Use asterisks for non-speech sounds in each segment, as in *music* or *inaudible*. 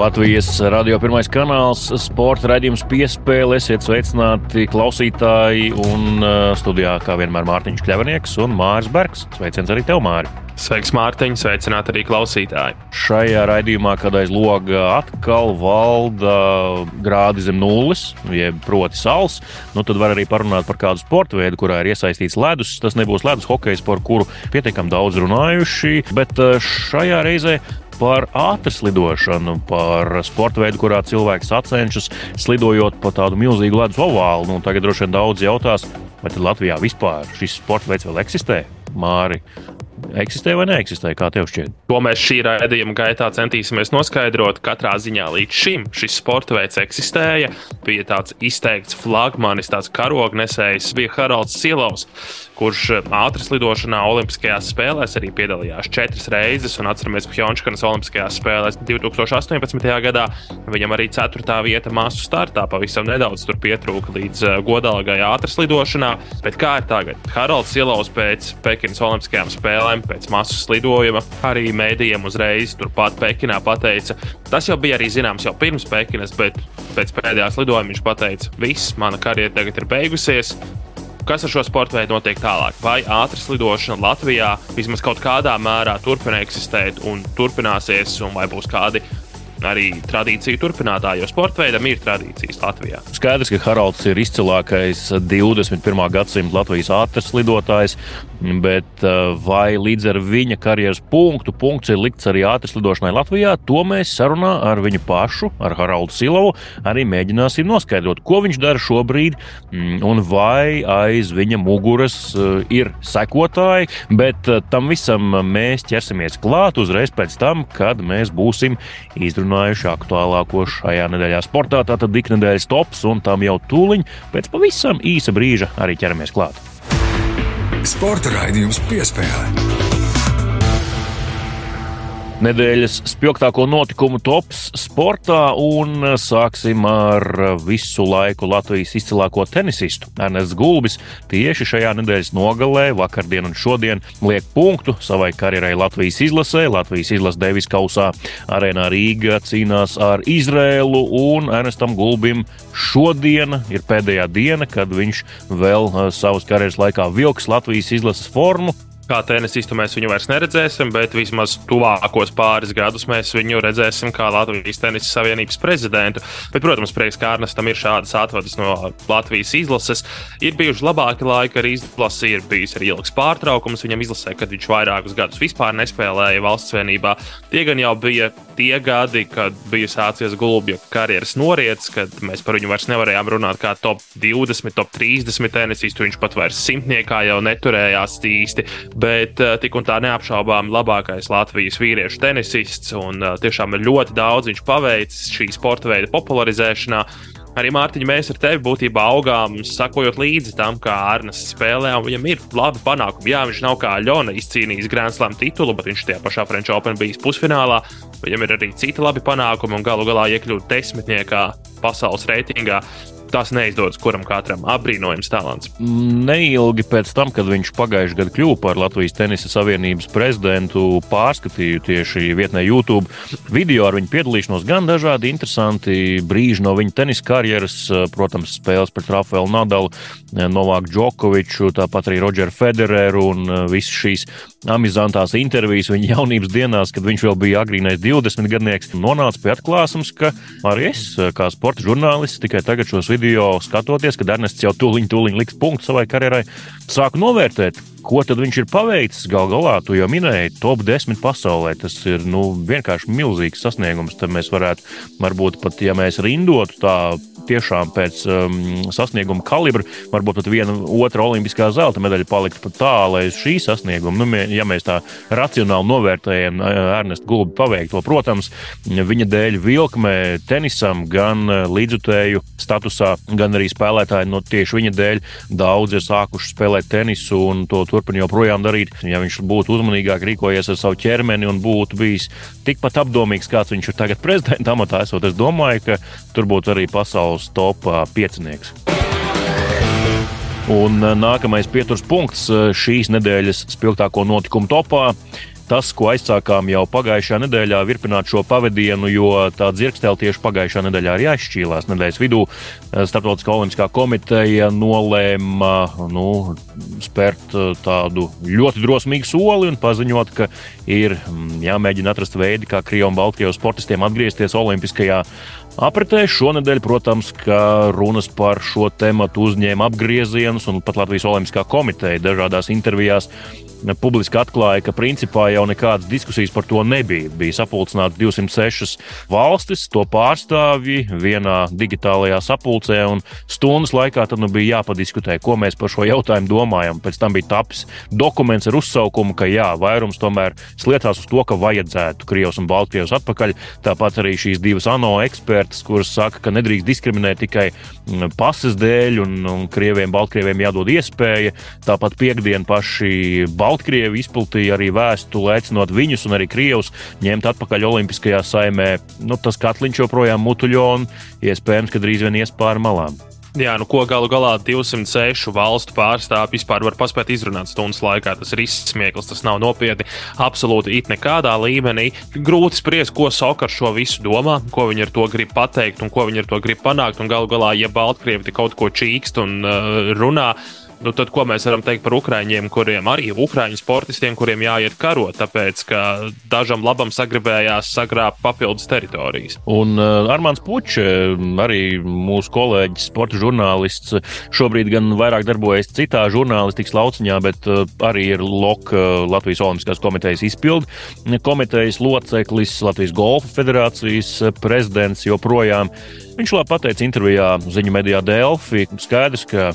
Latvijas radio pirmais kanāls, sporta raidījums piespēle. Esiet sveicināti klausītāji un uh, studijā, kā vienmēr, Mārtiņš Kļavnieks un Māris Bergs. Sveiciens arī tev, Māri! Sveiks, Mārtiņ, sveicināt arī klausītāji. Šajā raidījumā, kad aiz loga atkal valda grādi zem nulles, jeb proti saules, nu tad var arī parunāt par kādu sporta veidu, kurā ir iesaistīts ledus. Tas nebūs ledus hokejs, par kuru pietiekami daudz runājuši, bet šajā reizē par ātras lidošanu, par sporta veidu, kurā cilvēks sacenšas slidojot pa tādu milzīgu ledus ovālu. Nu, tagad droši vien daudz jautās, vai Latvijā vispār šis sporta veids vēl eksistē? Māri, eksistē vai neeksistē, kā tev šķiet? To mēs šī raidījuma gaitā centīsimies noskaidrot. Katrā ziņā līdz šim šis sporta veids eksistēja. Bija tāds izteikts flagmanis, tāds karognesējs, bija Haralds Silovs, kurš ātras lidošanā Olimpiskajās spēlēs arī piedalījās četras reizes. Un atceramies, Pjončkanas Olimpiskajās spēlēs 2018. gadā viņam arī ceturtā vieta masu startā. Pavisam nedaudz pietrūka līdz uh, godalgai ātras lidošanā. Bet kā ir tagad? Haralds Silovs pēc Pekinas Olimpiskajām spēlēm spēlēm, pēc masas lidojuma. Arī mēdījiem uzreiz turpat Pekinā pateica, tas jau bija arī zināms jau pirms Pekinas, bet pēc pēdējās lidojuma viņš pateica, viss, mana karjera tagad ir beigusies. Kas ar šo sporta veidu notiek tālāk? Vai ātras lidošana Latvijā vismaz kaut kādā mērā turpina eksistēt un turpināsies, un vai būs kādi arī tradīciju turpinātāji, jo sporta veidam ir tradīcijas Latvijā. Skaidrs, ka Haralds ir izcilākais 21. gadsimta Latvijas ātras lidotājs, bet uh, vai līdz ar viņa karjeras punktu punkts ir likts arī ātras lidošanai Latvijā, to mēs sarunā ar viņu pašu, ar Haraldu Silovu, arī mēģināsim noskaidrot, ko viņš dara šobrīd mm, un vai aiz viņa muguras uh, ir sekotāji, bet uh, tam visam mēs ķersimies klāt uzreiz pēc tam, kad mēs būsim izrunājuši izrunājuši aktuālāko šajā nedēļā sportā. Tātad iknedēļas tops un tam jau tūliņ pēc pavisam īsa brīža arī ķeramies klāt. Sporta raidījums piespēlē. Nedēļas spilgtāko notikumu tops sportā un sāksim ar visu laiku Latvijas izcilāko tenisistu Ernests Gulbis. Tieši šajā nedēļas nogalē, vakardien un šodien, liek punktu savai karjerai Latvijas izlasē. Latvijas izlase Devis Kausā arēnā Rīga cīnās ar Izrēlu un Ernestam Gulbim šodien ir pēdējā diena, kad viņš vēl eh, savas karjeras laikā vilks Latvijas izlases formu kā tenisistu mēs viņu vairs neredzēsim, bet vismaz tuvākos pāris gadus mēs viņu redzēsim kā Latvijas tenisa savienības prezidentu. Bet, protams, prieks, ka Arnestam ir šādas atvadas no Latvijas izlases. Ir bijuši labāki laiki, arī izlase ir bijis arī ilgs pārtraukums viņam izlasē, kad viņš vairākus gadus vispār nespēlēja valsts vienībā. Tie gan jau bija tie gadi, kad bija sācies gulbja karjeras noriets, kad mēs par viņu vairs nevarējām runāt kā top 20, top 30 tenisistu. Viņš pat vairs simtniekā jau neturējās īsti bet uh, tik un tā neapšaubām labākais Latvijas vīriešu tenisists. Un uh, tiešām ir ļoti daudz viņš paveicis šī sporta veida popularizēšanā. Arī Mārtiņa, mēs ar tevi būtībā augām, sakojot līdzi tam, kā Arnēs spēlē. Viņam ir labi panākumi. Jā, viņš nav kā Ļona izcīnījis Grand Slam titulu, bet viņš tajā pašā French Open bijis pusfinālā. Viņam ir arī citi labi panākumi un galu galā iekļūt desmitniekā pasaules reitingā tas neizdodas kuram katram. Apbrīnojams talants. Neilgi pēc tam, kad viņš pagājušajā gadā kļuva par Latvijas Tenisa Savienības prezidentu, pārskatīju tieši vietnē YouTube video ar viņu piedalīšanos. Gan dažādi interesanti brīži no viņa tenisa karjeras, protams, spēles pret Rafaelu Nadalu, Novāku Džokoviču, tāpat arī Rodžeru Federeru un visas šīs amizantās intervijas viņa jaunības dienās, kad viņš vēl bija agrīnais 20 gadnieks. Nonāca pie atklāsmes, ka arī es, kā sporta žurnālists, tikai tagad šos video video skatoties, kad Ernests jau tūliņ, tūliņ liks punktu savai karjerai, sāku novērtēt, ko tad viņš ir paveicis. Gal galā, tu jau minēji, top 10 pasaulē. Tas ir nu, vienkārši milzīgs sasniegums. Tad mēs varētu, varbūt pat, ja mēs rindotu tā tiešām pēc um, sasnieguma kalibra varbūt pat viena otra olimpiskā zelta medaļa paliktu pat tālu aiz šī sasnieguma. Nu, ja mēs tā racionāli novērtējam Ernesta Gulbi paveikto, protams, viņa dēļ vilkmē tenisam gan līdzutēju statusā, gan arī spēlētāji no tieši viņa dēļ daudz ir sākuši spēlēt tenisu un to turpina joprojām darīt. Ja viņš būtu uzmanīgāk rīkojies ar savu ķermeni un būtu bijis tikpat apdomīgs, kāds viņš ir tagad *laughs* prezidenta amatā, esot, es domāju, ka tur būtu arī pasaules top piecinieks. Un nākamais pieturas punkts šīs nedēļas spilgtāko notikumu topā tas, ko aizsākām jau pagājušajā nedēļā, virpināt šo pavadienu, jo tā dzirkstēle tieši pagājušajā nedēļā arī aizšķīlās. Nedēļas vidū Startautiskā olimpiskā komiteja nolēma nu, spērt tādu ļoti drosmīgu soli un paziņot, ka ir jāmēģina atrast veidi, kā Krievijas un Baltkrievijas sportistiem atgriezties Olimpiskajā apritē. Šonadēļ, protams, ka runas par šo tēmu uzņēma apgriezienus, un pat Latvijas Olimpiskā komiteja dažādās intervijās publiski atklāja, ka principā jau nekādas diskusijas par to nebija. Bija sapulcināts 206 valstis, to pārstāvji vienā digitālajā sapulcē, un stundas laikā tad nu bija jāpadiskutē, ko mēs par šo jautājumu domājam. Pēc tam bija tapis dokuments ar uzsaukumu, ka jā, vairums tomēr sliecās uz to, ka vajadzētu Krievijas un Baltkrievijas atpakaļ. Tāpat arī šīs divas ANO ekspertas, kuras saka, ka nedrīkst diskriminēt tikai mm, pases dēļ, un, un Krieviem, Baltkrieviem jādod iespēja. Tāpat piekdien paši Baltkrievijas Baltkrievi izplatīja arī vēstuli, aicinot viņus un arī Krievus ņemt atpakaļ Olimpiskajā saimē. Nu, tas katliņš joprojām mutuļo un iespējams, ka drīz vien ies pāri malām. Jā, nu ko galu galā 206 valstu pārstāvji vispār var paspēt izrunāt stundas laikā. Tas ir izsmieklis, tas nav nopietni. Absolūti it nekādā līmenī. Grūti spriest, ko Sokars šo visu domā, ko viņi ar to grib pateikt un ko viņi ar to grib panākt. Un galu galā, ja Baltkrievi kaut ko čīkst un uh, runā, nu, tad ko mēs varam teikt par ukrāņiem, kuriem arī ukrāņu sportistiem, kuriem jāiet karot, tāpēc ka dažam labam sagribējās sagrābt papildus teritorijas. Un uh, Armāns Pučs, arī mūsu kolēģis, sporta žurnālists, šobrīd gan vairāk darbojas citā žurnālistikas lauciņā, bet uh, arī ir LOK uh, Latvijas Olimpiskās komitejas izpildu komitejas loceklis, Latvijas Golfa federācijas prezidents joprojām. Viņš labi pateica intervijā ziņu medijā Delfi. Skaidrs, ka,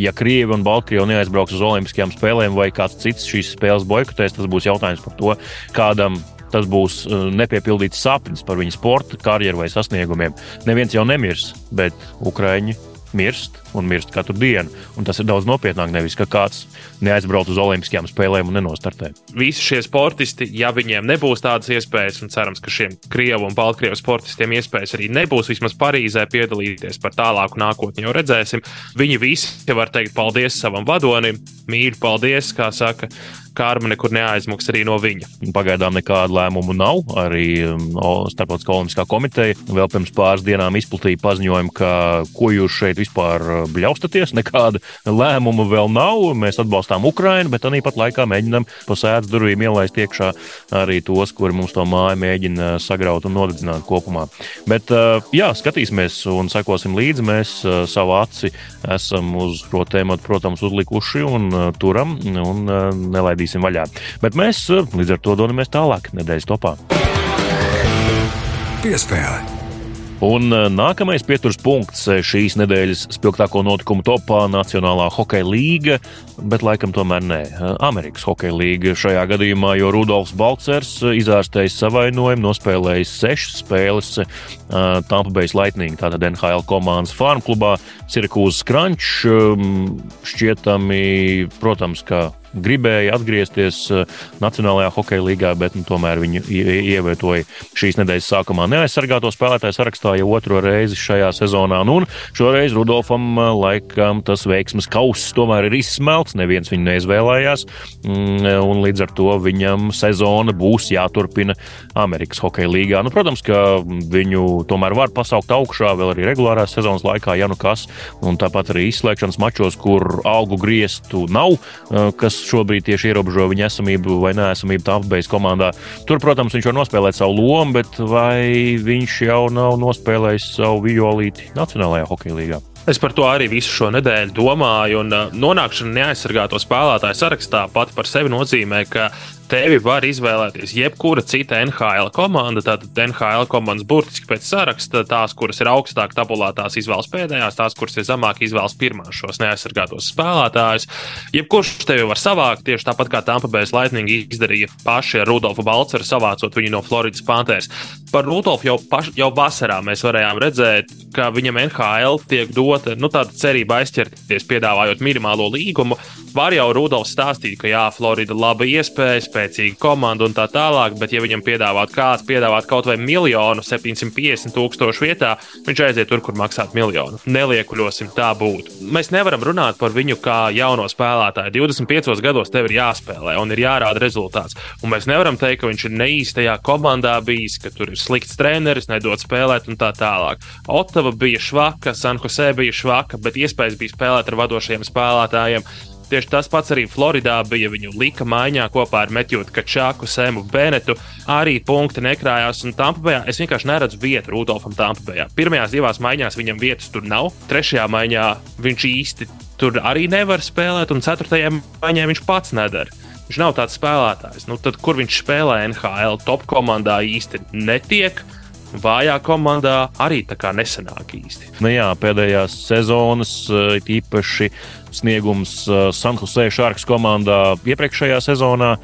ja Krievi un Baltkrievija neaizbrauks uz Olimpiskajām spēlēm vai kāds cits šīs spēles boikotēs, tas būs jautājums par to, kādam tas būs uh, nepiepildīts sapnis par viņa sporta karjeru vai sasniegumiem. Neviens jau nemirs, bet Ukraiņi mirst un mirst katru dienu. Un tas ir daudz nopietnāk, nevis ka kāds neaizbrauc uz Olimpiskajām spēlēm un nenostartē. Visi šie sportisti, ja viņiem nebūs tādas iespējas, un cerams, ka šiem Krievu un Baltkrievu sportistiem iespējas arī nebūs vismaz Parīzē piedalīties par tālāku nākotni, jau redzēsim. Viņi visi var teikt paldies savam vadonim, mīļi, paldies, kā saka karma nekur neaizmuks arī no viņa. Pagaidām nekādu lēmumu nav. Arī um, Starptautiskā olimpiskā komiteja vēl pirms pāris dienām izplatīja paziņojumu, ka ko jūs šeit vispār uh, bļaustaties, nekāda lēmuma vēl nav. Mēs atbalstām Ukrainu, bet tāpat laikā mēģinām pa sēdz durvīm ielaist iekšā arī tos, kuri mums to māju mēģina sagraut un nodedzināt kopumā. Bet uh, jā, skatīsimies un sekosim līdzi. Mēs uh, savu aci esam uz šo tēmu, protams, uzlikuši un turam un nelaidīsim laidīsim vaļā. Bet mēs eh, līdz ar to dodamies tālāk nedēļas topā. Piespēle. Un eh, nākamais pieturas punkts eh, šīs nedēļas spilgtāko notikumu topā - Nacionālā hokeja līga, bet laikam tomēr nē, Amerikas hokeja līga šajā gadījumā, jo Rudolfs Balcers izārstējis savainojumu, nospēlējis sešas spēles Tampa Bay Lightning, tātad NHL komandas farm klubā, Sirakūzas Crunch. Šķietami, protams, ka gribēja atgriezties eh, Nacionālajā hokeja līgā, bet nu, tomēr viņu ievietoja šīs nedēļas sākumā neaizsargāto spēlētāju sarakstā jau otro reizi šajā sezonā. Nu, un šoreiz Rudolfam eh, laikam tas veiksmes kauss tomēr ir izsmelts, neviens viņu neizvēlējās, mm, un līdz ar to viņam sezona būs jāturpina Amerikas hokeja līgā. Nu, protams, ka viņu tomēr var pasaukt augšā vēl arī regulārās sezonas laikā, ja nu kas, un tāpat arī izslēgšanas mačos, kur augu griestu nav, eh, kas šobrīd tieši ierobežo viņa esamību vai neesamību Tampabējas komandā. Tur, protams, viņš var nospēlēt savu lomu, bet vai viņš jau nav nospēlējis savu violīti Nacionālajā hokeja līgā? Es par to arī visu šo nedēļu domāju, un uh, nonākšana neaizsargāto spēlētāju sarakstā pati par sevi nozīmē, ka tevi var izvēlēties jebkura cita NHL komanda. Tātad NHL komandas burtiski pēc saraksta, tās, kuras ir augstāk tabulā, tās izvēlas pēdējās, tās, kuras ir zemāk, izvēlas pirmās šos neaizsargātos spēlētājus. Jebkurš tevi var savākt tieši tāpat kā Tampa Bay Lightning izdarīja paši ar Rudolfu Balceru, savācot viņu no Floridas Panthers. Par Rudolfu jau, paš, jau vasarā mēs varējām redzēt, ka viņam NHL tiek dota nu, tāda cerība aizķerties, piedāvājot minimālo līgumu. Var jau Rudolfs stāstīt, ka jā, Florida laba iespēja, spēcīga komanda un tā tālāk, bet ja viņam piedāvāt kāds, piedāvāt kaut vai miljonu, 750 tūkstošu vietā, viņš aiziet tur, kur maksāt miljonu. Neliekuļosim, tā būtu. Mēs nevaram runāt par viņu kā jauno spēlētāju. 25 gados tev ir jāspēlē un ir jārāda rezultāts. Un mēs nevaram teikt, ka viņš ir neīstajā komandā bijis, ka tur ir slikts treneris, nedod spēlēt un tā tālāk. Otava bija švaka, San Jose bija švaka, bet iespējas bija spēlēt ar vadošajiem spēlētājiem. Tieši tas pats arī Floridā bija. Viņu lika maiņā kopā ar Metjūtu Kačāku, Sēmu Benetu. Arī punkti nekrājās. Un Tampabējā es vienkārši neredzu vietu Rudolfam Tampabējā. Pirmajās divās maiņās viņam vietas tur nav. Trešajā maiņā viņš īsti tur arī nevar spēlēt. Un ceturtajā maiņā viņš pats nedara. Viņš nav tāds spēlētājs. Nu, tad, kur viņš spēlē NHL top komandā īsti netiek vājā komandā arī tā kā nesenāk īsti. Nu jā, pēdējās sezonas īpaši sniegums Sanhusē Šārkas komandā iepriekšējā sezonā.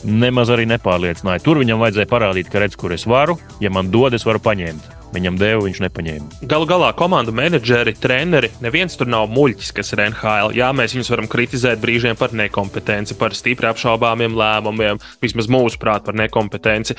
Nemaz arī nepārliecināja. Tur viņam vajadzēja parādīt, ka redz, kur es varu. Ja man dod, es varu paņemt. Viņam deva, viņš nepaņēma. Galu galā komandu menedžeri, treneri, neviens tur nav muļķis, kas ir NHL. Jā, mēs viņus varam kritizēt brīžiem par nekompetenci, par stipri apšaubāmiem lēmumiem, vismaz mūsuprāt, par nekompetenci.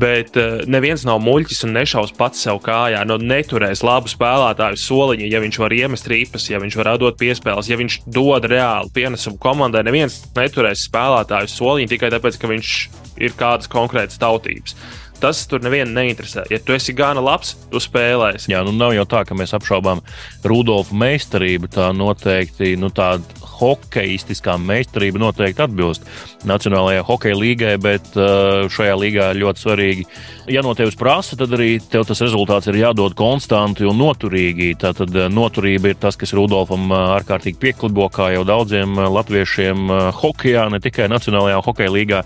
Bet uh, neviens nav muļķis un nešaus pats sev kājā. No neturēs labu spēlētāju soliņu, ja viņš var iemest rīpas, ja viņš var dot piespēles, ja viņš dod reāli pienesumu komandai. Neviens neturēs spēlētāju soliņu tikai tāpēc, ka viņš ir kādas konkrētas tautības tas tur nevienu neinteresē. Ja tu esi gana labs, tu spēlēsi. Jā, nu nav jau tā, ka mēs apšaubām Rudolfa meistarību. Tā noteikti nu, tāda hokeistiskā meistarība noteikti atbilst Nacionālajai hokeja līgai, bet uh, šajā līgā ļoti svarīgi. Ja no tevis prasa, tad arī tev tas rezultāts ir jādod konstanti un noturīgi. Tātad uh, noturība ir tas, kas Rudolfam uh, ārkārtīgi pieklibo, kā jau daudziem latviešiem hokejā, ne tikai Nacionālajā hokeja līgā.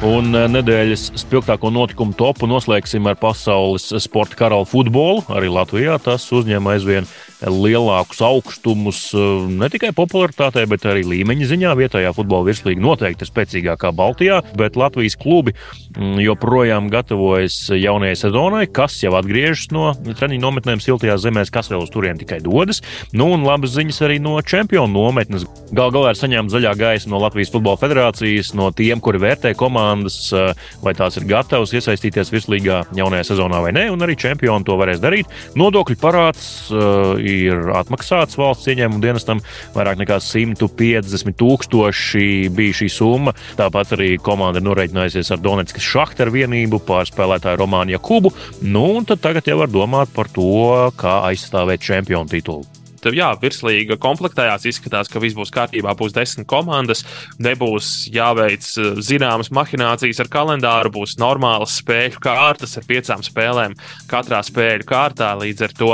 Un eh, nedēļas spilgtāko notikumu topu noslēgsim ar pasaules sporta karalu futbolu. Arī Latvijā tas uzņem aizvien lielākus augstumus eh, ne tikai popularitātē, bet arī līmeņa ziņā. Vietējā futbola virslīga noteikti ir spēcīgākā Baltijā, bet Latvijas klubi mm, joprojām gatavojas jaunajai sezonai, kas jau atgriežas no treniņu nometnēm siltajās zemēs, kas vēl uz turieni tikai dodas. Nu, un labas ziņas arī no čempionu nometnes. Galu galā ir saņemta zaļā gaisa no Latvijas Futbola Federācijas, no tiem, kuri vērtē komandas, eh, vai tās ir gatavas iesaistīties virslīgā jaunajā sezonā vai nē, un arī čempioni to varēs darīt. Nodokļu parāds uh, ir atmaksāts valsts ieņēmuma dienestam, vairāk nekā 150 tūkstoši bija šī summa. Tāpat arī komanda ir norēķinājusies ar Donetskas šahtaru vienību pārspēlētāju Romānu Jakubu. Nu, tagad jau var domāt par to, kā aizstāvēt čempionu titulu jā, virslīga komplektējās. Izskatās, ka viss būs kārtībā, būs desmit komandas, nebūs jāveic eh, zināmas mahinācijas ar kalendāru, būs normālas spēļu kārtas ar piecām spēlēm katrā spēļu kārtā. Līdz ar to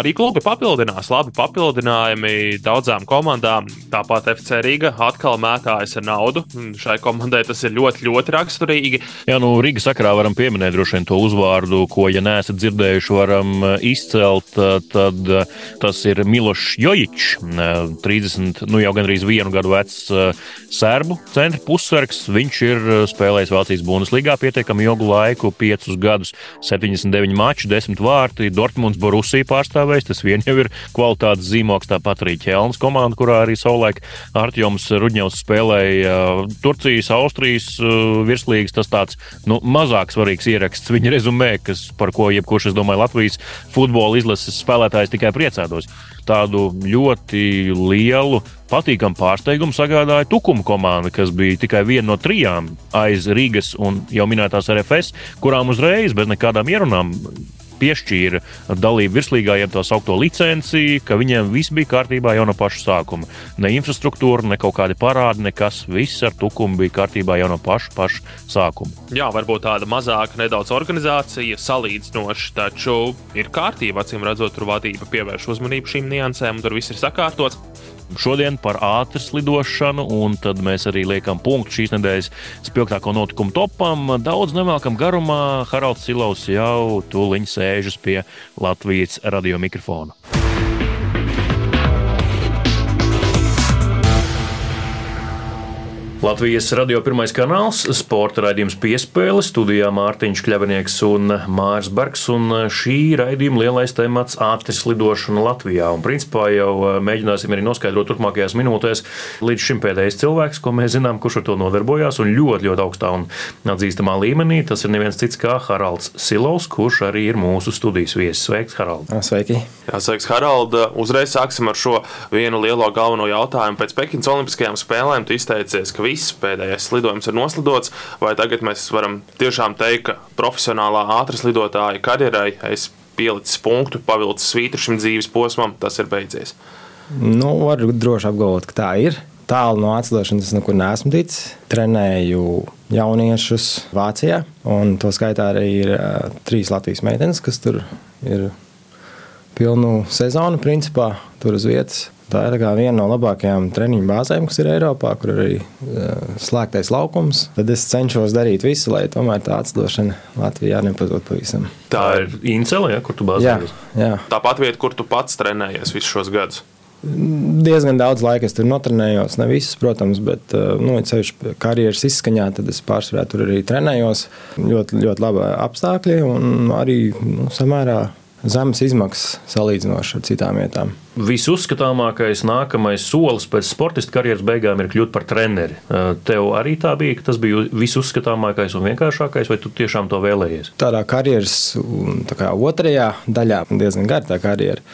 arī klubi papildinās, labi papildinājumi daudzām komandām. Tāpat FC Riga atkal mētājas ar naudu. Šai komandai tas ir ļoti, ļoti raksturīgi. Jā, nu, Rīgas sakarā varam pieminēt droši vien to uzvārdu, ko, ja neesat dzirdējuši, varam eh, izcelt. Eh, tad tas ir Milo. Milošs Jojičs, 30, nu jau gandrīz vienu gadu vecs serbu centra pussargs. Viņš ir spēlējis Vācijas Bundeslīgā pietiekami ilgu laiku, 5 gadus, 79 mači, 10 vārti. Dortmunds Borusija pārstāvējis, tas vien jau ir kvalitātes zīmoks. Tāpat arī Ķelns komanda, kurā arī savulaik Artjoms Rudņevs spēlēja Turcijas, Austrijas virslīgas. Tas tāds nu, mazāk svarīgs ieraksts viņa rezumē, kas, par ko jebkurš, es domāju, Latvijas futbola izlases spēlētājs tikai priecātos tādu ļoti lielu, patīkamu pārsteigumu sagādāja Tukuma komanda, kas bija tikai viena no trijām aiz Rīgas un jau minētās RFS, kurām uzreiz bez nekādām ierunām piešķīra dalību virslīgā, jeb tā saucamo licenci, ka viņiem viss bija kārtībā jau no paša sākuma. Ne infrastruktūra, ne kaut kādi parādi, nekas. Viss ar tukumu bija kārtībā jau no paša, paša sākuma. Jā, varbūt tāda mazāka, nedaudz organizācija, salīdzinoša, taču ir kārtība. Acīm redzot, tur vadība pievērš uzmanību šīm niansēm, un tur viss ir sakārtots. Šodien par ātras lidošanu, un tad mēs arī liekam punktu šīs nedēļas spilgtāko notikumu topam. Daudz nevēlkam garumā Haralds Silovs jau tūliņ sēžas pie Latvijas radio mikrofona. Latvijas radio pirmais kanāls, sporta raidījums piespēle, studijā Mārtiņš Kļavinieks un Mārs Bergs. Un šī raidījuma lielais temats - ātris lidošana Latvijā. Un principā jau eh, mēģināsim arī noskaidrot turpmākajās minūtēs līdz šim pēdējais cilvēks, ko mēs zinām, kurš ar to nodarbojās un ļoti, ļoti augstā un atzīstamā līmenī. Tas ir neviens cits kā Haralds Silovs, kurš arī ir mūsu studijas viesis. Sveiks, Harald! Sveiki! Jā, sveiks, Harald! Uzreiz sāksim ar šo vienu lielo galveno jautājumu. Pēc Pekinas Olimpiskajām spēlēm tu izteicies, ka viss pēdējais lidojums ir noslidots, vai tagad mēs varam tiešām teikt, ka profesionālā ātras lidotāja karjerai es pielicis punktu, pavilcis svītru šim dzīves posmam, tas ir beidzies. Nu, varu droši apgalvot, ka tā ir. Tālu no atslēgšanas es nekur neesmu ticis. Trenēju jauniešus Vācijā, un to skaitā arī ir uh, trīs Latvijas meitenes, kas tur ir pilnu sezonu, principā, tur uz vietas. Tā ir viena no labākajām treniņu bāzēm, kas ir Eiropā, kur ir arī uh, slēgtais laukums. Tad es cenšos darīt visu, lai tomēr tā atdošana Latvijā nepazūd pavisam. Tā ir Incele, ja, kur tu bāzējies. Jā, jā. Tā pat vieta, kur tu pats trenējies visus šos gadus. Diezgan daudz laika es tur notrenējos. Ne visus, protams, bet nu, ceļš karjeras izskaņā, tad es pārsvarā tur arī trenējos. Ļoti, ļoti labi apstākļi un arī nu, samērā zemes izmaksas salīdzinoši ar citām vietām. Visuzskatāmākais nākamais solis pēc sportista karjeras beigām ir kļūt par treneri. Tev arī tā bija, ka tas bija visuzskatāmākais un vienkāršākais, vai tu tiešām to vēlējies? Tādā karjeras tā kā otrajā daļā diezgan gara tā karjera.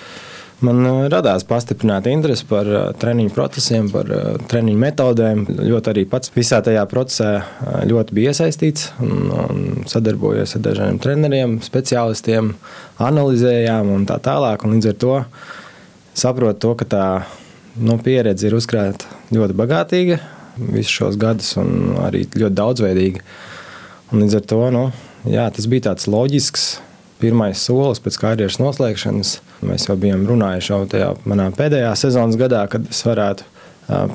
Man radās pastiprināta interese par treniņu procesiem, par treniņu metodēm. Ļoti arī pats visā tajā procesā ļoti bija iesaistīts un, un sadarbojos ar dažiem treneriem, speciālistiem, analizējām un tā tālāk. Un līdz ar to saprotu to, ka tā nu, pieredze ir uzkrāta ļoti bagātīga visus šos gadus un arī ļoti daudzveidīga. Un līdz ar to nu, jā, tas bija tāds loģisks pirmais solis pēc karjeras noslēgšanas. Mēs jau bijām runājuši jau tajā manā pēdējā sezonas gadā, kad es varētu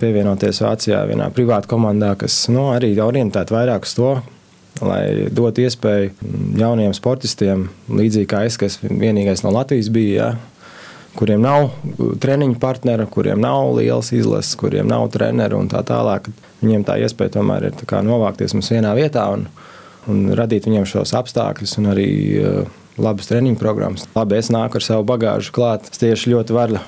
pievienoties Vācijā vienā privātā komandā, kas nu, arī orientēta vairāk uz to. Lai dotu iespēju jauniem sportistiem, līdzīgi kā es, kas vienīgais no Latvijas bija, ja, kuriem nav treniņu partnera, kuriem nav liels izlases, kuriem nav treneru un tā tālāk. Viņiem tā iespēja tomēr ir novākties mums vienā vietā un, un radīt viņiem šos apstākļus un arī uh, labas treniņu programmas. Labi, es nāku ar savu bagāžu klāt. Es tieši ļoti varu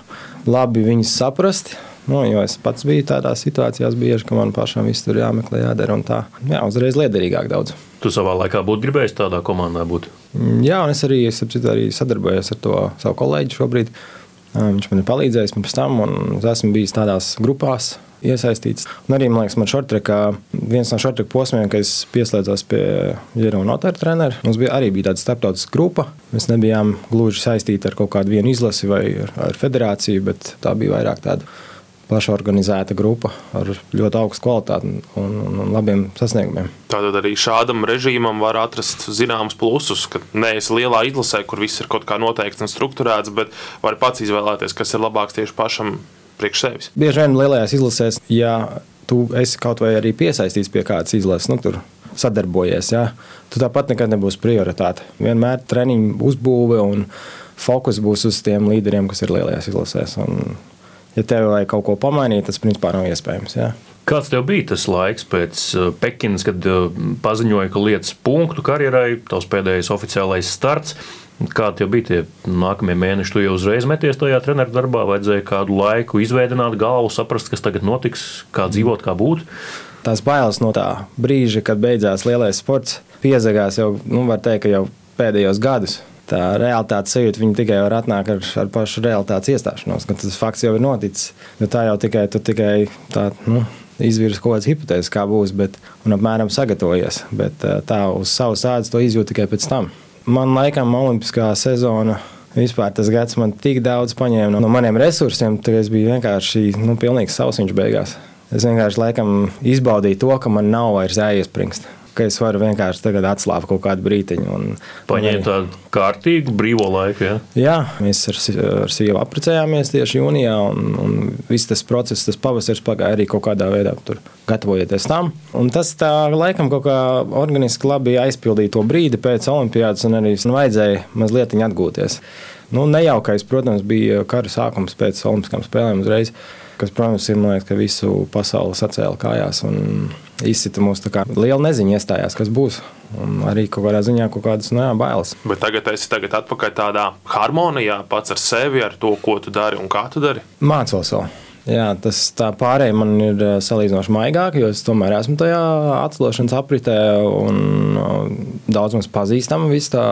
labi viņus saprast. Nu, jo es pats biju tādā situācijā, bieži, ka man pašam viss tur jāmeklē, jādara un tā. Jā, uzreiz liederīgāk daudz. Tu savā laikā būtu gribējis tādā komandā būt? Jā, un es arī, es arī sadarbojos ar to savu kolēģi šobrīd. Viņš man ir palīdzējis pirms tam, un es esmu bijis tādās grupās, iesaistīts. Un arī, man liekas, man šortrekā, viens no šortreka posmiem, kad es pieslēdzos pie Jerona Notāra trenera, mums bija arī bija tāda starptautiska grupa. Mēs nebijām gluži saistīti ar kaut kādu vienu izlasi vai ar, ar federāciju, bet tā bija vairāk tāda plaša organizēta grupa ar ļoti augstu kvalitāti un, un, un labiem sasniegumiem. Tātad arī šādam režīmam var atrast zināmus plusus, ka neesi lielā izlasē, kur viss ir kaut kā noteikts un strukturēts, bet var pats izvēlēties, kas ir labāks tieši pašam priekš sevis. Bieži vien lielajās izlasēs, ja tu esi kaut vai arī piesaistīts pie kādas izlases, nu, tur sadarbojies, ja, tu tāpat nekad nebūs prioritāte. Vienmēr treniņu uzbūve un fokus būs uz tiem līderiem, kas ir lielajās izlasēs. Un, ja tev vajag kaut ko pamainīt, tas principā nav iespējams. Ja. Kāds tev bija tas laiks pēc Pekinas, kad paziņoja, ka lietas punktu karjerai, tavs pēdējais oficiālais starts? Kādi jau bija tie nākamie mēneši? Tu jau uzreiz meties tajā treneru darbā, vajadzēja kādu laiku izveidot galvu, saprast, kas tagad notiks, kā dzīvot, kā būt. Tās bailes no tā brīža, kad beidzās lielais sports, piezagās jau, nu, var teikt, jau pēdējos gados. Tā realitātes sajūta tikai var atnākt ar, ar pašu realitātes iestāšanos, kad tas fakts jau ir noticis. Jo tā jau tikai, tikai tā, nu, izvirza kaut kādas hipotēzes, kā būs, bet, un apmēram sagatavojies. Bet tā uz savas ādas to izjūt tikai pēc tam. Man laikam olimpiskā sezona. Vispār tas gads man tik daudz paņēma no maniem resursiem, ka es biju vienkārši nu, pilnīgs sausiņš beigās. Es vienkārši laikam izbaudīju to, ka man nav vairs jāiespringst. Ka es varu vienkārši tagad atslābt kaut kādu brīdiņu. Un, Paņēma tādu kārtīgu brīvo laiku. Ja? Jā, mēs ar, ar sievu apprecējāmies tieši jūnijā, un, un viss tas process, tas pavasaris pagāja arī kaut kādā veidā tur gatavojoties tam. Un tas tā laikam kaut kā organiski labi aizpildīja to brīdi pēc olimpiādas, un arī nu, vajadzēja mazliet atgūties. Nu, nejaukais, protams, bija kara sākums pēc Olimpiskām spēlēm uzreiz, kas, protams, ir liekas, visu pasauli sacēla kājās un izsita mūs. Liela neziņa iestājās, kas būs. Un arī kaut kādā ziņā kaut kādas nu, jā, bailes. Bet tagad es esmu atpakaļ tādā harmonijā pats ar sevi, ar to, ko tu dari un kā tu dari. Mācos vēl. Jā, tas tā pārējai man ir salīdzinoši maigāk, jo es tomēr esmu tajā atcelošanas apritē un daudz mums pazīstama viss tā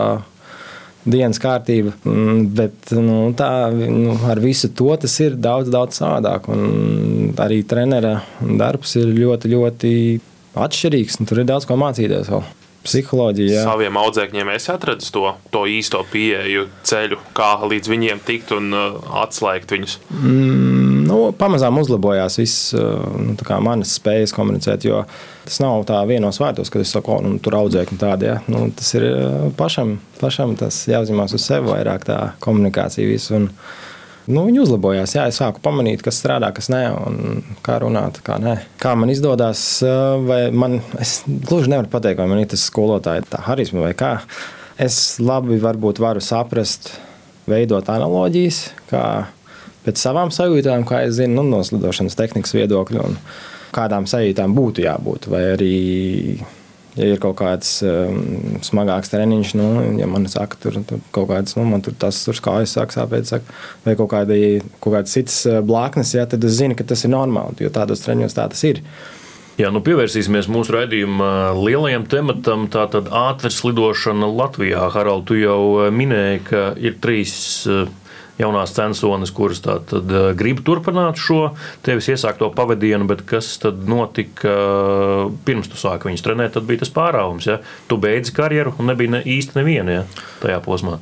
dienas kārtība. Mm, bet nu, tā, nu, ar visu to tas ir daudz, daudz savādāk. Un arī trenera darbs ir ļoti, ļoti atšķirīgs. Tur ir daudz ko mācīties. Vēl. Psiholoģija. Jā. Saviem audzēkņiem es atradu to, to īsto pieeju ceļu, kā līdz viņiem tikt un uh, atslēgt viņus. Mm, nu, pamazām uzlabojās viss uh, nu, manas spējas komunicēt. Jo tas nav tā vienos vārdos, kad es saku, nu, tur audzēkņi tādi. Ja? Nu, tas ir uh, pašam, pašam tas jāuzņemās uz sevi vairāk tā komunikācija. Visu, un, Nu, viņi uzlabojās. Jā, es sāku pamanīt, kas strādā, kas nē, un kā runāt, kā nē. Kā man izdodas, vai man, es gluži nevaru pateikt, vai man ir tas skolotāja tā harizma vai kā. Es labi varbūt varu saprast, veidot analoģijas, kā pēc savām sajūtām, kā es zinu, nu, no slidošanas tehnikas viedokļa, un kādām sajūtām būtu jābūt. Vai arī ja ir kaut kāds um, smagāks treniņš, nu, ja man saka, tur, tur kaut kāds, nu, man tur tas tur kājas sāk sāpēt, saka, vai kaut, kādi, kaut kāds cits uh, blāknes, ja, tad es zinu, ka tas ir normāli, jo tādos treniņos tā tas ir. Jā, nu pievērsīsimies mūsu raidījuma lielajam tematam. Tātad ātras lidošana Latvijā. Harald, tu jau uh, minēji, ka ir trīs uh, jaunās censones, kuras tātad eh, grib turpināt šo tevis iesākto pavadienu, bet kas tad notika eh, pirms tu sāki viņus trenēt, tad bija tas pārāvums. Ja? Tu beidzi karjeru un nebija ne, īsti neviena ja? tajā posmā.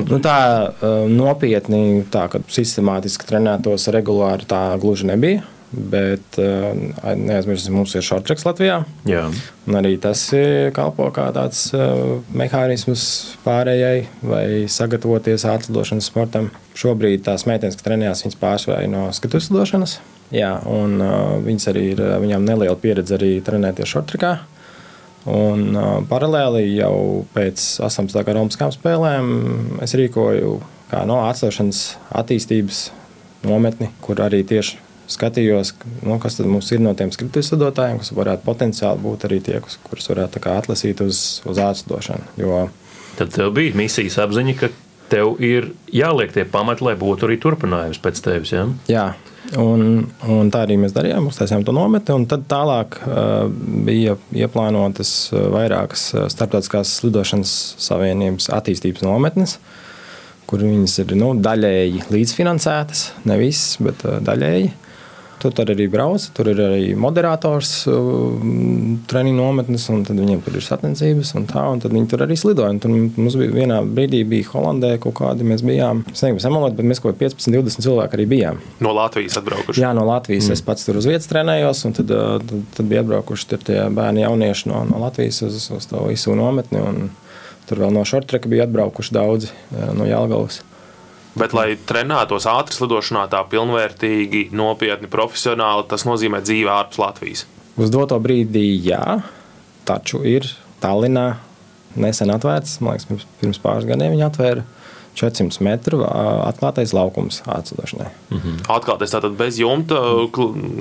Nu, tā eh, nopietni, tā, kad sistemātiski trenētos regulāri, tā gluži nebija. Bet uh, neaizmirsīsim, mums ir šortreks Latvijā. Jā. Un arī tas kalpo kā tāds uh, mehānisms pārējai vai sagatavoties ātrlidošanas sportam. Šobrīd tās meitenes, kas trenējās, viņas pārsvarā no skatuves lidošanas. Jā, un uh, viņas arī ir, viņām neliela pieredze arī trenēties šortrekā. Un, paralēli jau pēc 18. gada Olimpiskām spēlēm es rīkoju kā no atcelšanas attīstības nometni, kur arī tieši skatījos, nu, kas mums ir no tiem skrituļsadotājiem, kas varētu potenciāli būt arī tie, kurus varētu atlasīt uz, uz ātrdošanu. Jo... Tad tev bija misijas apziņa, ka tev ir jāliek tie pamati, lai būtu arī turpinājums pēc tevis. Ja? Jā. Un, un tā arī mēs darījām. Uztaisījām to nometni, un tad tālāk uh, bija ieplānotas vairākas starptautiskās slidošanas savienības attīstības nometnes, kur viņas ir nu, daļēji līdzfinansētas. Ne visas, bet uh, daļēji. Tur arī brauc, tur ir arī moderators, um, treniņu nometnes, un viņiem tur ir sacensības, un tā, un tad viņi tur arī slidoja. Tur mums bija vienā brīdī, bija Holandē kaut kādi, mēs bijām, es negribu samalot, bet mēs kaut kā 15, 20 cilvēki arī bijām. No Latvijas atbraukuši? Jā, no Latvijas. Mm. Es pats tur uz vietas trenējos, un tad, uh, tad, tad bija atbraukuši tie bērni jaunieši no, no Latvijas uz, uz to visu nometni, un tur vēl no šortreka bija atbraukuši daudzi uh, no Jālgavas. Bet, lai trenētos ātras lidošanā tā pilnvērtīgi, nopietni, profesionāli, tas nozīmē dzīve ārpus Latvijas. Uz doto brīdi, jā, taču ir Tallinā nesen atvērts, man liekas, pirms, pirms pāris gadiem viņi atvēra. 400 metru atklātais laukums atcelšanai. Mm -hmm. Atklātais tātad bez jumta,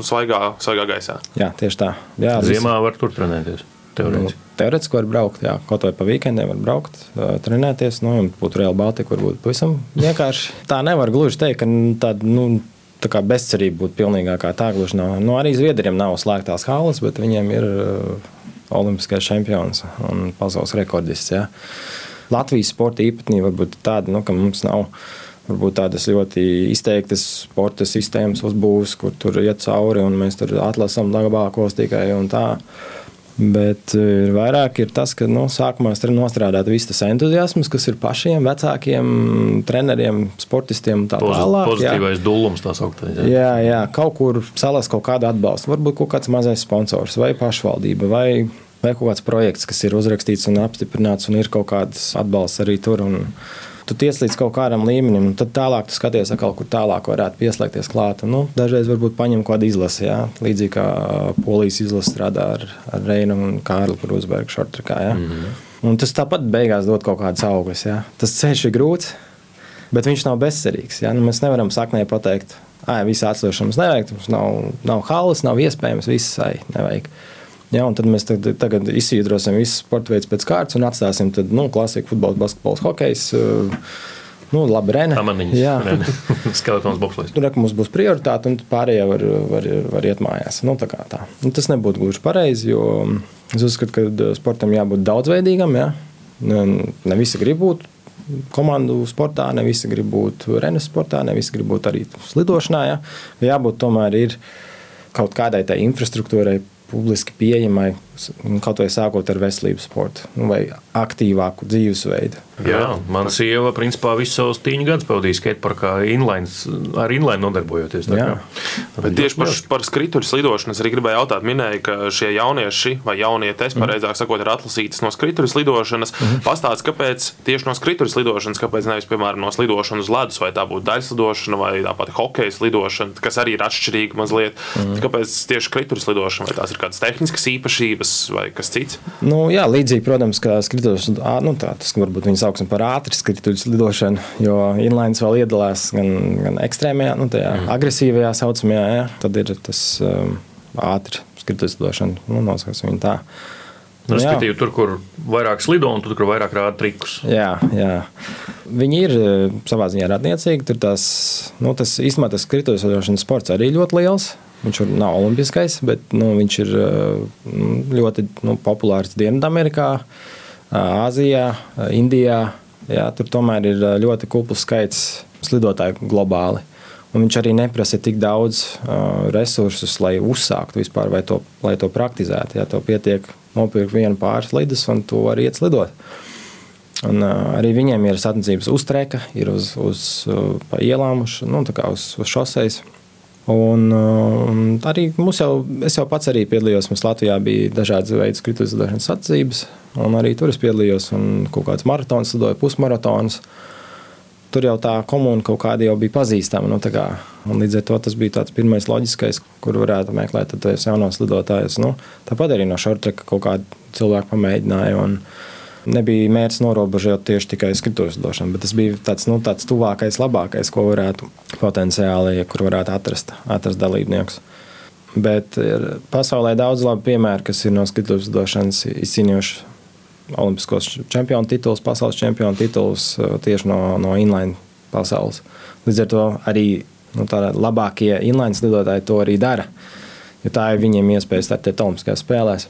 svaigā, svaigā gaisā. Jā, tieši tā. Jā, Ziemā var tur trenēties. Teorētiski. Nu, teorētiski var braukt, jā, kaut vai pa weekendiem var braukt, trenēties. Nu, būtu reāli Baltika, varbūt pavisam vienkārši. *laughs* Tā nevar gluži teikt, ka tāda. Nu, Tā kā bezcerība būtu pilnīgākā. Tā gluži nav. Nu, arī Zviedriem nav slēgtās halas, bet viņiem ir olimpiskais čempions un pasaules rekordists. Ja. Latvijas sporta īpatnība varbūt tāda, nu, ka mums nav varbūt tādas ļoti izteiktas sporta sistēmas uzbūves, kur tur iet cauri un mēs tur atlasām labākos tikai un tā. Bet eh, ir vairāk ir tas, ka nu, sākumā ir nostrādāt viss tas entuziasms, kas ir pašiem vecākiem, treneriem, sportistiem un tā tālāk. Pozitīvais jā. dūlums tā sauktais. Jā. jā, jā, kaut kur salas kaut kādu atbalstu. Varbūt kaut kāds mazais sponsors vai pašvaldība vai vai kaut kāds projekts, kas ir uzrakstīts un apstiprināts, un ir kaut kāds atbalsts arī tur. Un, tu tiec līdz kaut kādam līmenim, un tad tālāk tu skaties, kaut kur tālāk varētu pieslēgties klāt. Nu, dažreiz varbūt paņem kādu izlasi, jā, līdzīgi kā polijas izlase strādā ar, ar Reinu un Kārlu Krūsbergu šortrikā. Jā. Mm -hmm. Un tas tāpat beigās dod kaut kādas augļus. Tas ceļš ir grūts, bet viņš nav bezcerīgs. Nu, mēs nevaram saknē pateikt, ka visu atslēgšanu mums nevajag, mums nav, nav halas, nav iespējams, viss ai, nevajag. Ja, tad mēs tagad, tagad izsvītrosim visus sporta veidus pēc kārtas un atstāsim tad, nu, klasiku, futbols, basketbols, hokejs. Nu, labi, Rene. Jā, *laughs* skeletons bobslēgs. Tur mums būs prioritāte, un pārējie var, var, var iet mājās. Nu, tā tā. Nu, tas nebūtu gluži pareizi, jo es uzskatu, ka sportam jābūt daudzveidīgam. Ja? Ne, visi grib būt komandu sportā, ne visi grib būt renes sportā, ne visi grib būt arī slidošanā. Ja? Jābūt tomēr ir kaut kādai tai infrastruktūrai, publiski pieejamai, kaut vai sākot ar veselības sportu nu, vai aktīvāku dzīvesveidu. Jā, mana sieva principā visu savus tīņu gadus pavadīja skateparkā, inlines, ar inline nodarbojoties. Tieši par, par skrituļu slidošanu es arī gribēju jautāt. Minēju, ka šie jaunieši vai jaunietes, mm. pareizāk sakot, ir atlasītas no skrituļu slidošanas. Mm -hmm. Pastāstiet, kāpēc tieši no skrituļu slidošanas, kāpēc nevis, piemēram, no slidošanas uz ledus, vai tā būtu daļslidošana vai tāpat hokeja slidošana, kas arī ir atšķirīga mazliet. Mm. Kāpēc tieši skrituļu slidošana, vai tās ir kādas tehniskas īpašības vai kas cits? Nu, jā, līdzīgi, protams, kā skrituļu, nu, tā, tas varbūt viņi saucam par ātru skrituļu lidošanu, jo inlines vēl iedalās gan, gan ekstrēmajā, nu, tajā mm. agresīvajā saucamajā, ja, tad ir tas um, ātri skrituļu lidošana, nu, nosauksim viņu tā. Nu, Respektīvi, tur, kur vairāk slido un tur, kur vairāk rāda trikus. Jā, jā. Viņi ir uh, savā ziņā radniecīgi. Tur tās, nu, tas īstenībā tas skrituļu sports arī ļoti liels. Viņš nav olimpiskais, bet nu, viņš ir uh, ļoti nu, populārs Dienvidamerikā. Uh, Āzijā, Indijā. Jā, tur tomēr ir ļoti kupls skaits slidotāju globāli. Un viņš arī neprasa tik daudz uh, resursus, lai uzsāktu vispār, vai to, lai to praktizētu. Jā, tev pietiek nopirkt vienu pāris lidus, un tu vari iet slidot. Un, uh, arī viņiem ir sacensības uz treka, ir uz, uz uh, ielām, uz, nu, uz, uz šoseis. Un, un arī jau, es jau pats arī piedalījos. Mums Latvijā bija dažādas veids krituļslidošanas sacensības, un arī tur es piedalījos. Kaut kāds maratons, lidoja pusmaratons. Tur jau tā komuna kaut kāda jau bija pazīstama. Nu, kā, līdz ar to tas bija tāds pirmais loģiskais, kur varētu meklēt jaunos lidotājus. Nu, tāpat arī no šortreka kaut kādu cilvēku pamēģināju. Un, nebija mērķis norobežot tieši tikai skrituļu lidošanu, bet tas bija tāds, nu, tāds tuvākais, labākais, ko varētu potenciāli, kur varētu atrast, atrast dalībniekus. Bet ir pasaulē daudz labu piemēru, kas ir no skrituļu lidošanas izcīnījuši Olimpiskos čempionu titulus, pasaules čempionu titulus uh, tieši no, no inline pasaules. Līdz ar to arī nu, labākie inline lidotāji to arī dara. Jo tā ir viņiem iespēja startēt Olimpiskajās spēlēs.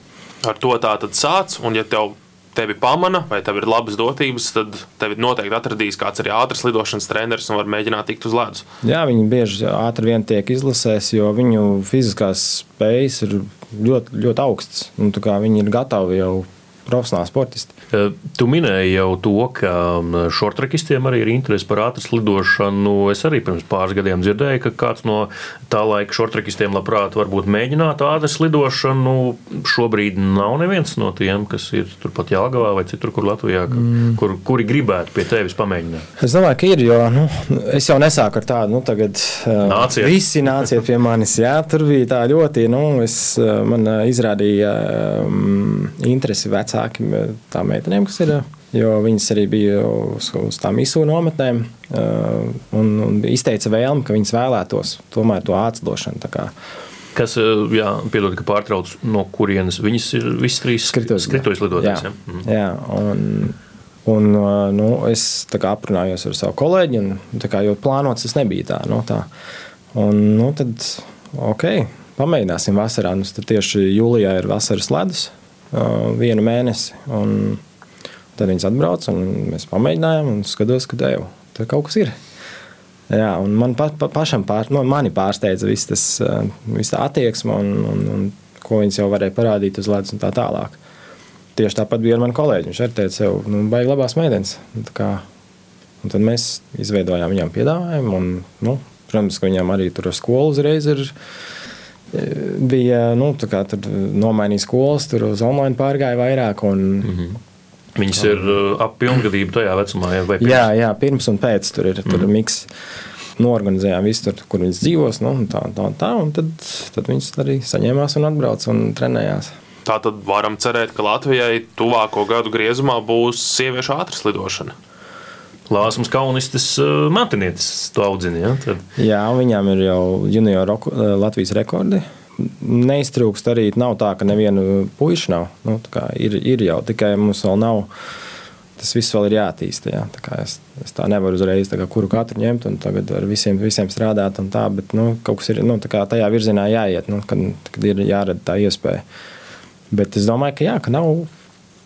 Ar to tā tad sāc, un ja tev tevi pamana, vai tev ir labas dotības, tad tevi noteikti atradīs kāds arī ātras lidošanas treneris un var mēģināt tikt uz ledus. Jā, viņi bieži ātri vien tiek izlasēs, jo viņu fiziskās spējas ir ļoti, ļoti augstas. Viņi ir gatavi jau profesionāli sportisti. Tu minēji jau to, ka šortrekistiem arī ir interese par ātras lidošanu. Es arī pirms pāris gadiem dzirdēju, ka kāds no tā laika šortrekistiem labprāt varbūt mēģinātu ātras lidošanu. Šobrīd nav neviens no tiem, kas ir turpat Jālgavā vai citur, kur Latvijā, mm. kur, kuri gribētu pie tevis pamēģināt. Es domāju, ka ir, jo nu, es jau nesāku ar tādu, nu tagad nāciet. visi nāciet pie manis. Jā, tur bija tā ļoti, nu, es, man izrādīja um, interesi vecā vecāki tām meitenēm, kas ir. Jo viņas arī bija uz, uz tām izsūku nometnēm un, un izteica vēlmi, ka viņas vēlētos tomēr to atsdošanu. Kas, jā, piedod, ka pārtrauc, no kurienes viņas ir visas trīs skrituļus lidotājs. Jā, mhm. jā un, un nu, es kā, aprunājos ar savu kolēģi, un kā, jau plānots tas nebija tā. Nu, tā. Un, nu, tad, ok, pamēģināsim vasarā. Nu, tieši jūlijā ir vasaras ledus vienu mēnesi. Un tad viņas atbrauca un mēs pamēģinājām un skatos, ka tev tur kaut kas ir. Jā, un man pa, pa, pašam pār, no, nu, pārsteidza viss tas viss tā attieksme un, un, un ko viņas jau varēja parādīt uz ledus un tā tālāk. Tieši tāpat bija ar mani kolēģi. Viņš arī teica, sev, nu, baigi labās meitenes. Un tad mēs izveidojām viņam piedāvājumu. Un, nu, protams, ka viņam arī tur ar skolu uzreiz ir bija nu, kā, nomainījis skolas, tur uz online pārgāja vairāk. Un, mm -hmm. Viņas ir ap pilngadību tajā vecumā, jau pirms? Jā, jā, pirms un pēc tur ir tur mm. miks. Norganizējām visu, tur, kur viņas dzīvos. Nu, tā, tā, tā, un tad, tad viņas arī saņēmās un atbrauca un trenējās. Tā tad varam cerēt, ka Latvijai tuvāko gadu griezumā būs sieviešu ātras lidošana. Lāsmas kaunistes uh, matinietis to audzina. Ja? Tad... Jā, viņām ir jau junior uh, Latvijas rekordi. Neiztrūkst arī nav tā, ka nevienu puišu nav. Nu, ir, ir jau tikai mums vēl nav. Tas viss vēl ir jāattīsta. Jā. Tā es, es tā nevaru uzreiz tā kā, kuru katru ņemt un tagad ar visiem, visiem strādāt. Tā, bet nu, kaut kas ir nu, tajā virzienā jāiet, nu, kad, kad ir jārada tā iespēja. Bet es domāju, ka, jā, ka nav,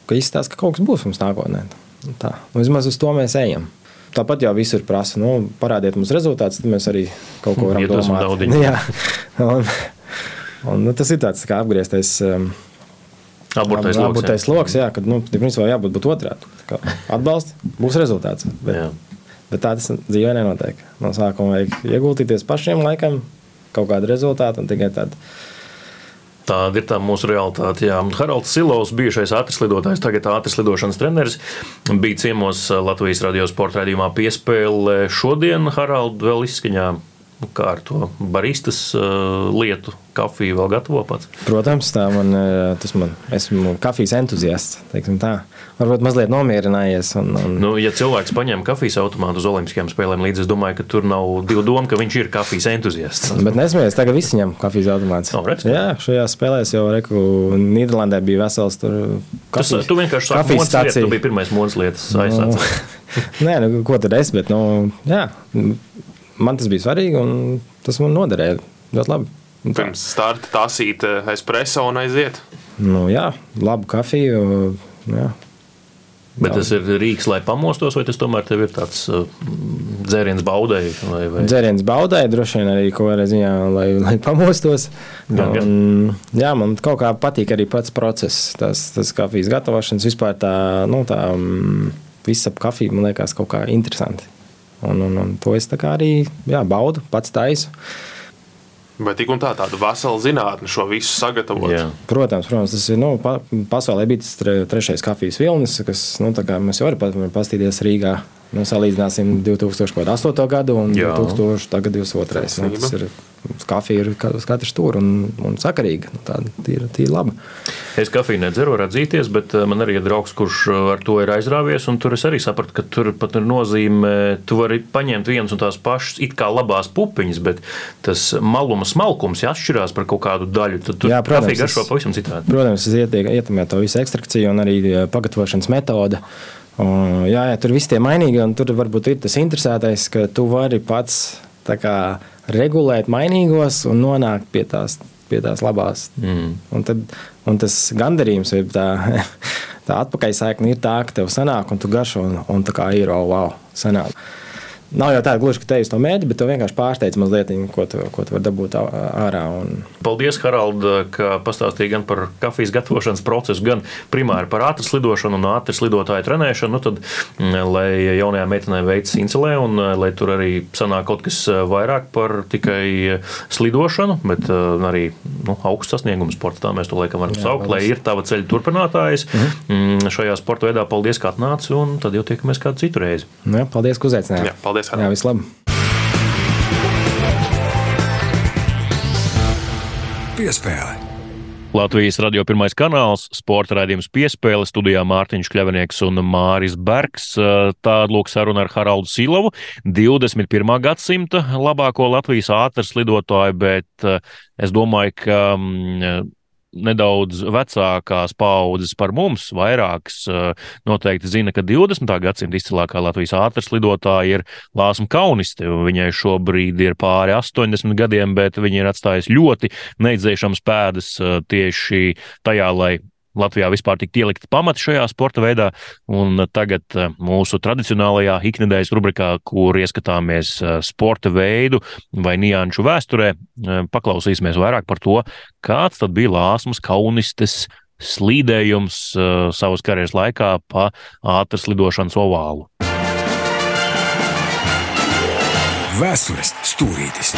ka izstāsta, ka kaut kas būs mums nākotnē. Tā. Nu, vismaz uz to mēs ejam. Tāpat jau visur prasa, nu, parādiet mums rezultātus, tad mēs arī kaut ko varam domāt. *laughs* Jā, un, un, nu, tas ir tāds tā apgrieztais. Um, Aburtais lokus. Aburtais lokus, jā, kad, nu, principā jābūt būt otrādi. Atbalsts, būs rezultāts. Bet, jā. bet tā tas dzīvē nenotiek. No sākuma vajag ieguldīties pašiem laikam, kaut kādu rezultātu un tikai tādu Tāda ir tā mūsu realitāte. Jā. Haralds Silovs, bijušais ātrislietotājs, tagad ātrislidošanas treneris, bija ciemos Latvijas radio sporta raidījumā piespēle. Šodien Haralds vēl izskaņā kā ar to baristas uh, lietu, kafiju vēl gatavo pats? Protams, tā man, uh, tas man, esmu kafijas entuziasts. Varbūt mazliet nomierinājies. Un, un... Nu, ja cilvēks paņem kafijas automātu uz Olimpiskajām spēlēm, līdz es domāju, ka tur nav divu domu, ka viņš ir kafijas entuziasts. Bet nesmējies, tagad visi ņem kafijas automātus. No, redz, Jā, šajās spēlēs jau reku Nīderlandē bija vesels tur kafijas. Tas, tu vienkārši sāki kafijas stācija. Tu biji pirmais mūnas lietas aizsācis. Nu, *laughs* nē, nu, ko tad es, bet, nu, jā man tas bija svarīgi, un tas man noderēja ļoti labi. Pirms starta tasīt espreso un aiziet. Nu, jā, labu kafiju. Jā. Bet tas ir rīks, lai pamostos, vai tas tomēr ir tāds uh, dzēriens baudēji? Vai, vai? Dzēriens baudēji, droši vien arī kaut kādā ziņā, lai, *laughs* lai pamostos. Gan, gan. Un, jā, man kaut kā patīk arī pats process, tas, tas kafijas gatavošanas, vispār tā, nu, tā um, visa kafija man liekas kaut kā interesanti. Un, un, un to es arī jā, baudu, pats taisu. Bet tik un tā, tāda vesela zinātne šo visu sagatavot. Jā. Protams, protams, tas ir. Nu, pa, pasaulē bija tas tre, trešais kafijas vilnis, kas, nu, mēs jau varam paskatīties Rīgā. Nu, salīdzināsim 2008. gadu un Jā. 2022. Nu, tas ir kafija ir uz katru stūri un, un sakarīga. Nu, tā ir tīri laba. Es kafiju nedzeru, redzīties, bet eh, man arī ir draugs, kurš eh, ar to ir aizrāvies. Tur es arī sapratu, ka tur pat ir nozīme, tu vari paņemt vienas un tās pašas it kā labās pupiņas, bet tas maluma smalkums ja atšķirās par kaut kādu daļu. Tad tur jā, protams, kafija garšo pavisam citādi. Protams, tas ietekmē to visu ekstrakciju un arī eh, pagatavošanas metodi. Un, jā, jā, tur viss tie mainīgi, un tur varbūt ir tas interesētais, ka tu vari pats kā, regulēt mainīgos un nonākt pie tās, pie tās labās. Mm. Un, tad, un tas gandarījums, tā, *laughs* tā atpakaļsaikne ir tā, ka tev sanāk, un tu garšo, un, un tā kā ir, oh, wow, sanāk. Nav jau tā gluži, ka te uz to mēģi, bet tu vienkārši pārsteidz mazliet, ko tu, ko tu vari dabūt ārā. Un... Paldies, Harald, ka pastāstīji gan par kafijas gatavošanas procesu, gan primāri par ātras lidošanu un ātras lidotāju trenēšanu. Nu, tad, lai jaunajā meitenē veicas incelē un lai tur arī sanāk kaut kas vairāk par tikai slidošanu, bet arī nu, augsts sasniegums sportā, tā mēs to laikam varam Jā, saukt, lai ir tava ceļa turpinātājs mhm. šajā sporta veidā. Paldies, ka atnāci, un tad jau tiekamies kādu citu reizi. Jā, paldies, ka uzaicinājāt. Paldies! Hanna. Jā, vislabāk! Piespēle! Latvijas radio pirmais kanāls, sporta raidījums piespēle studijā Mārtiņš Kļavinieks un Māris Bergs. Tāda lūk saruna ar Haraldu Silovu, 21. gadsimta labāko Latvijas ātras lidotāju, bet es domāju, ka mm, nedaudz vecākās paudzes par mums, vairākas eh, noteikti zina, ka 20. gadsimta izcilākā Latvijas ātras lidotāja ir Lāsma Kauniste. Viņai šobrīd ir pāri 80 gadiem, bet viņa ir atstājusi ļoti neizdzēšams pēdas eh, tieši tajā, lai Latvijā vispār tik ielikt pamati šajā sporta veidā. Tagad eh, mūsu tradicionālajā iknedēļas rubrikā, kur ieskatāmies eh, sporta veidu vai nianšu vēsturē, eh, paklausīsimies vairāk par to, kāds tad bija Lāsmas kaunistes slīdējums savas karjeras laikā pa ātras lidošanas ovālu. Vēstures stūrītis.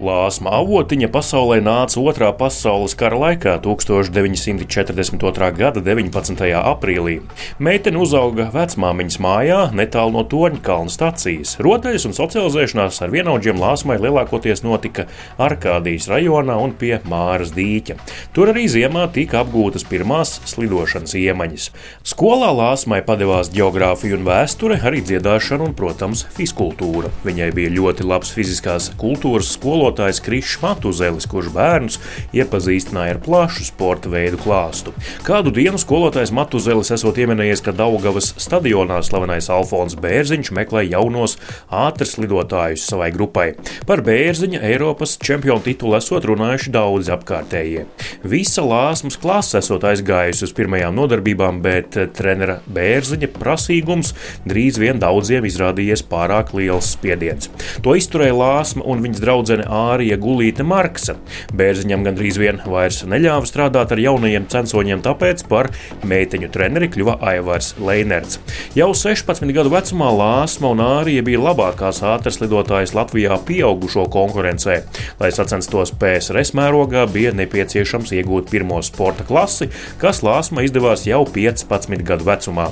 Lāsma avotiņa pasaulē nāca otrā pasaules kara laikā, 1942. gada 19. aprīlī. Meitene uzauga vecmāmiņas mājā, netālu no Torņkalna stācijas. Rotaļas un socializēšanās ar vienaudžiem Lāsmai lielākoties notika Arkādijas rajonā un pie Māras dīķa. Tur arī ziemā tika apgūtas pirmās slidošanas iemaņas. Skolā Lāsmai padevās geogrāfija un vēsture, arī dziedāšana un, protams, fiskultūra. Viņai bija ļoti labs fiziskās kultūras skolotājs skolotājs Krišs Matuzelis, kurš bērnus iepazīstināja ar plašu sporta veidu klāstu. Kādu dienu skolotājs Matuzelis esot ieminējies, ka Daugavas stadionā slavenais Alfons Bērziņš meklē jaunos ātras lidotājus savai grupai. Par Bērziņa Eiropas čempionu titulu esot runājuši daudzi apkārtējie. Visa lāsmas klase esot aizgājusi uz pirmajām nodarbībām, bet trenera Bērziņa prasīgums drīz vien daudziem izrādījies pārāk liels spiediens. To izturēja lāsma un viņas draudzene Ārija Gulīte Marksa. Bērziņam gandrīz vien vairs neļāva strādāt ar jaunajiem censoņiem, tāpēc par meiteņu treneri kļuva Aivars Leinerts. Jau 16 gadu vecumā Lāsma un Ārija bija labākās ātras lidotājas Latvijā pieaugušo konkurencē. Lai sacenstos PSRS mērogā, bija nepieciešams iegūt pirmo sporta klasi, kas Lāsma izdevās jau 15 gadu vecumā.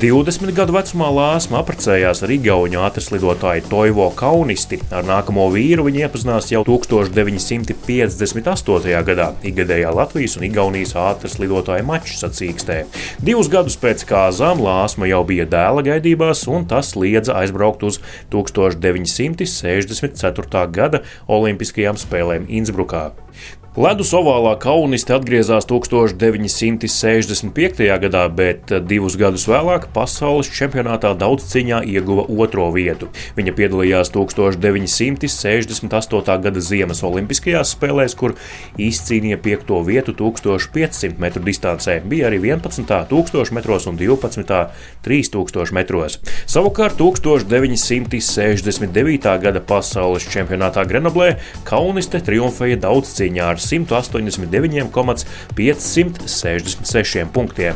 20 gadu vecumā Lāsma apprecējās ar Igauņu ātras lidotāju Toivo Kaunisti. Ar nākamo vīru viņa iepazinās jau 1958. gadā ikgadējā Latvijas un Igaunijas ātras lidotāja mača sacīkstē. Divus gadus pēc kāzām Lāsma jau bija dēla gaidībās, un tas liedza aizbraukt uz 1964. gada Olimpiskajām spēlēm Innsbrukā. Ledus ovālā kauniste atgriezās 1965. gadā, bet divus gadus vēlāk pasaules čempionātā daudzcīņā ieguva otro vietu. Viņa piedalījās 1968. gada Ziemas Olimpiskajās spēlēs, kur izcīnīja piekto vietu 1500 metru distancē. Bija arī 11. 1000 metros un 12. 3000 metros. Savukārt 1969. gada pasaules čempionātā Grenoblē kauniste triumfēja daudzcīņā ar 189,566 punktiem.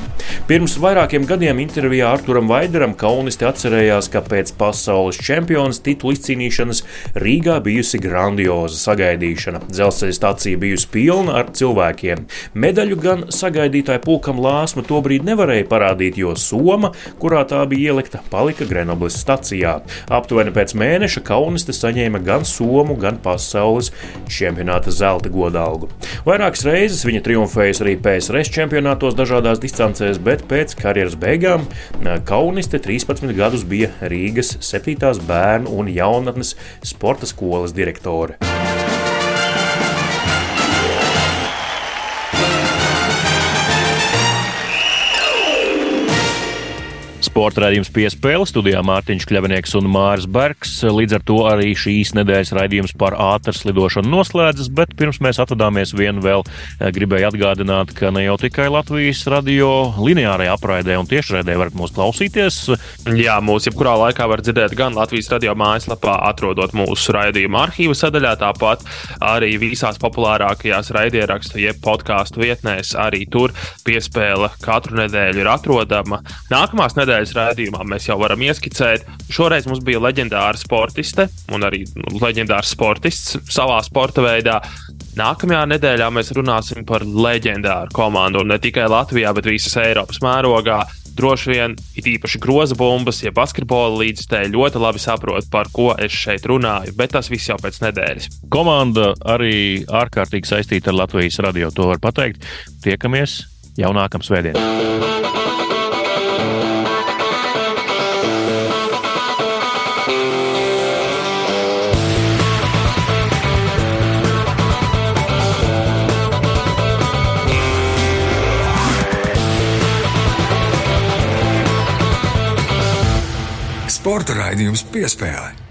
Pirms vairākiem gadiem intervijā Arturam Vaidaram Kaunisti atcerējās, ka pēc pasaules čempionas titulu izcīnīšanas Rīgā bijusi grandioza sagaidīšana. Dzelzceļa stācija bijusi pilna ar cilvēkiem. Medaļu gan sagaidītāju pulkam lāsma tobrīd nevarēja parādīt, jo Soma, kurā tā bija ielikta, palika Grenoblis stacijā. Aptuveni pēc mēneša Kauniste saņēma gan Somu, gan pasaules čempionāta zelta godālu algu. Vairākas reizes viņa triumfējas arī PSRS čempionātos dažādās distancēs, bet pēc karjeras beigām Kauniste 13 gadus bija Rīgas 7. bērnu un jaunatnes sporta skolas direktore. Sporta raidījums piespēle studijā Mārtiņš Kļavinieks un Māris Bergs. Līdz ar to arī šīs nedēļas raidījums par ātras lidošanu noslēdzas, bet pirms mēs atvadāmies vien vēl eh, gribēju atgādināt, ka ne jau tikai Latvijas radio lineārajā apraidē un tiešraidē varat mūs klausīties. Jā, mūs jebkurā laikā var dzirdēt gan Latvijas radio mājaslapā, atrodot mūsu raidījuma arhīvu sadaļā, tāpat arī visās populārākajās raidierakstu jeb podkāstu vietnēs. Arī tur piespēle katru nedēļu ir atrodama. Nākamās nedēļas nedēļas raidījumā mēs jau varam ieskicēt. Šoreiz mums bija leģendāra sportiste un arī nu, leģendārs sportists savā sporta veidā. Nākamajā nedēļā mēs runāsim par leģendāru komandu, ne tikai Latvijā, bet visas Eiropas mērogā. Droši vien it īpaši groza bumbas, ja basketbola līdzstēji ļoti labi saprot, par ko es šeit runāju, bet tas viss jau pēc nedēļas. Komanda arī ārkārtīgi saistīta ar Latvijas radio, to var pateikt. Tiekamies jau nākamā svētdienā. Raidījums piespēlē.